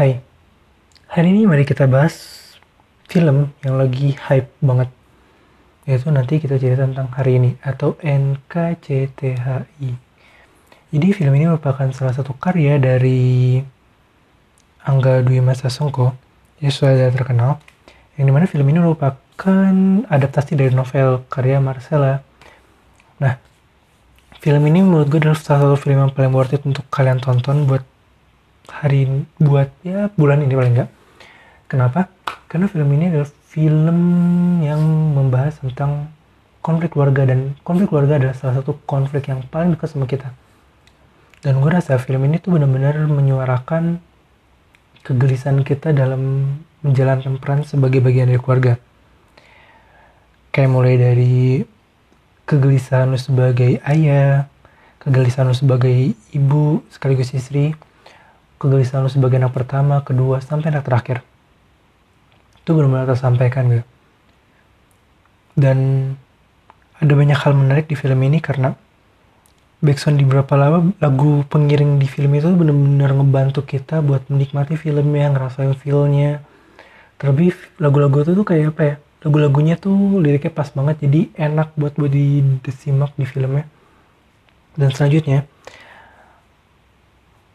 Hai, hari ini mari kita bahas film yang lagi hype banget. Yaitu nanti kita cerita tentang hari ini atau NKCTHI. Jadi film ini merupakan salah satu karya dari Angga Dwi Masa Songko, ya sudah terkenal. Yang di mana film ini merupakan adaptasi dari novel karya Marcella. Nah, film ini menurut gue adalah salah satu film yang paling worth it untuk kalian tonton buat hari buat ya bulan ini paling enggak. Kenapa? Karena film ini adalah film yang membahas tentang konflik keluarga dan konflik keluarga adalah salah satu konflik yang paling dekat sama kita. Dan gue rasa film ini tuh benar-benar menyuarakan kegelisahan kita dalam menjalankan peran sebagai bagian dari keluarga. Kayak mulai dari kegelisahan lu sebagai ayah, kegelisahan lu sebagai ibu sekaligus istri, kegelisahan lu sebagai anak pertama, kedua, sampai anak terakhir. Itu benar-benar tersampaikan gitu. Dan ada banyak hal menarik di film ini karena backsound di beberapa lama lagu pengiring di film itu benar-benar ngebantu kita buat menikmati filmnya, ngerasain feelnya. Terlebih lagu-lagu itu tuh kayak apa ya? lagu-lagunya tuh liriknya pas banget jadi enak buat buat disimak di filmnya dan selanjutnya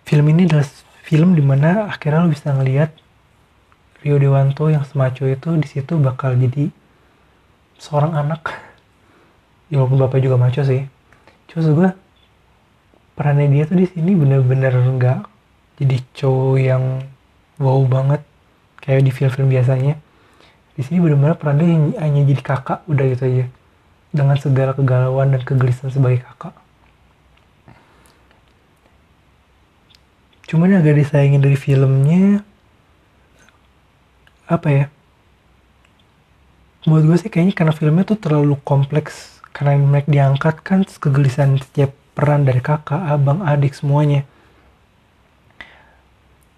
film ini adalah film di mana akhirnya lo bisa ngelihat Rio Dewanto yang semaco itu di situ bakal jadi seorang anak. Ya walaupun bapak juga maco sih. Cuma gue perannya dia tuh di sini bener-bener nggak jadi cowok yang wow banget kayak di film-film biasanya. Di sini benar-benar peran dia hanya jadi kakak udah gitu aja. Dengan segala kegalauan dan kegelisahan sebagai kakak cuman agak disayangin dari filmnya apa ya? Menurut gue sih kayaknya karena filmnya tuh terlalu kompleks karena mereka diangkat kan kegelisahan setiap peran dari kakak, abang, adik semuanya.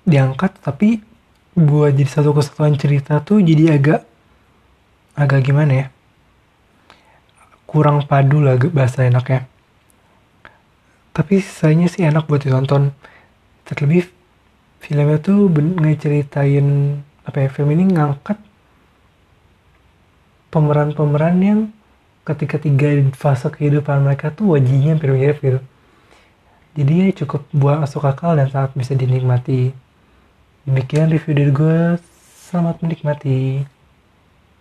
Diangkat tapi buat jadi satu kesatuan cerita tuh jadi agak agak gimana ya? Kurang padu lah bahasa enaknya. Tapi sisanya sih enak buat ditonton terlebih filmnya tuh ngeceritain apa ya film ini ngangkat pemeran-pemeran yang ketika tiga fase kehidupan mereka tuh wajahnya hampir mirip gitu jadi ya cukup buat masuk akal dan sangat bisa dinikmati Demikian review dari gue. Selamat menikmati.